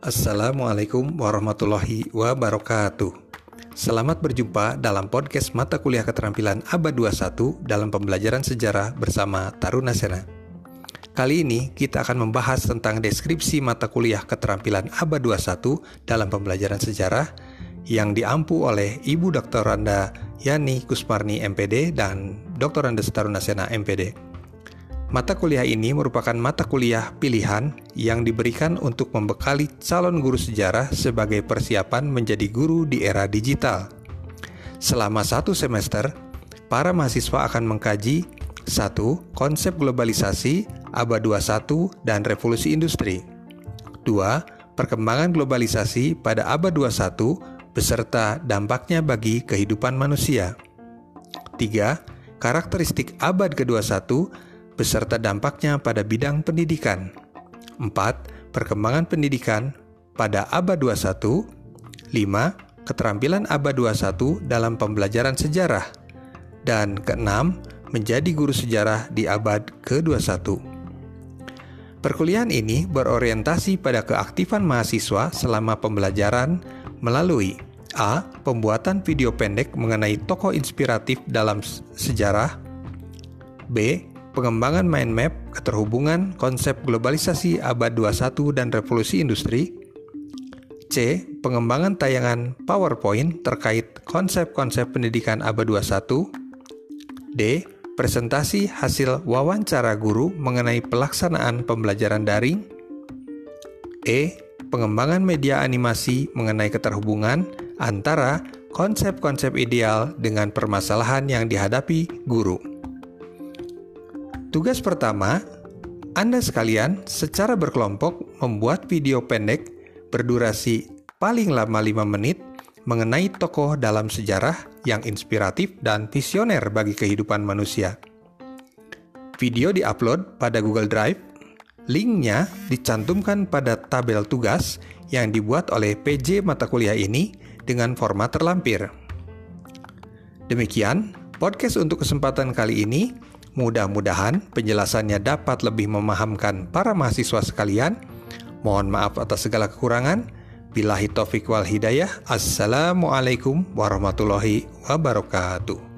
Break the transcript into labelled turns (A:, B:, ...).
A: Assalamualaikum warahmatullahi wabarakatuh. Selamat berjumpa dalam podcast mata kuliah keterampilan abad 21 dalam pembelajaran sejarah bersama Taruna Sena. Kali ini kita akan membahas tentang deskripsi mata kuliah keterampilan abad 21 dalam pembelajaran sejarah yang diampu oleh Ibu Dr. Randa Yani Kusmarni MPD dan Dr. Andes Taruna Sena MPD. Mata kuliah ini merupakan mata kuliah pilihan yang diberikan untuk membekali calon guru sejarah sebagai persiapan menjadi guru di era digital. Selama satu semester, para mahasiswa akan mengkaji satu Konsep globalisasi abad 21 dan revolusi industri 2. Perkembangan globalisasi pada abad 21 beserta dampaknya bagi kehidupan manusia 3. Karakteristik abad ke-21 beserta dampaknya pada bidang pendidikan. 4. Perkembangan pendidikan pada abad 21. 5. Keterampilan abad 21 dalam pembelajaran sejarah. Dan keenam, menjadi guru sejarah di abad ke-21. Perkuliahan ini berorientasi pada keaktifan mahasiswa selama pembelajaran melalui A. Pembuatan video pendek mengenai tokoh inspiratif dalam sejarah B pengembangan mind map, keterhubungan, konsep globalisasi abad 21 dan revolusi industri. C. Pengembangan tayangan PowerPoint terkait konsep-konsep pendidikan abad 21. D. Presentasi hasil wawancara guru mengenai pelaksanaan pembelajaran daring. E. Pengembangan media animasi mengenai keterhubungan antara konsep-konsep ideal dengan permasalahan yang dihadapi guru. Tugas pertama, Anda sekalian secara berkelompok membuat video pendek berdurasi paling lama 5 menit mengenai tokoh dalam sejarah yang inspiratif dan visioner bagi kehidupan manusia. Video diupload pada Google Drive, linknya dicantumkan pada tabel tugas yang dibuat oleh PJ mata kuliah ini dengan format terlampir. Demikian, podcast untuk kesempatan kali ini Mudah-mudahan penjelasannya dapat lebih memahamkan para mahasiswa sekalian. Mohon maaf atas segala kekurangan. Bilahi taufik wal hidayah. Assalamualaikum warahmatullahi wabarakatuh.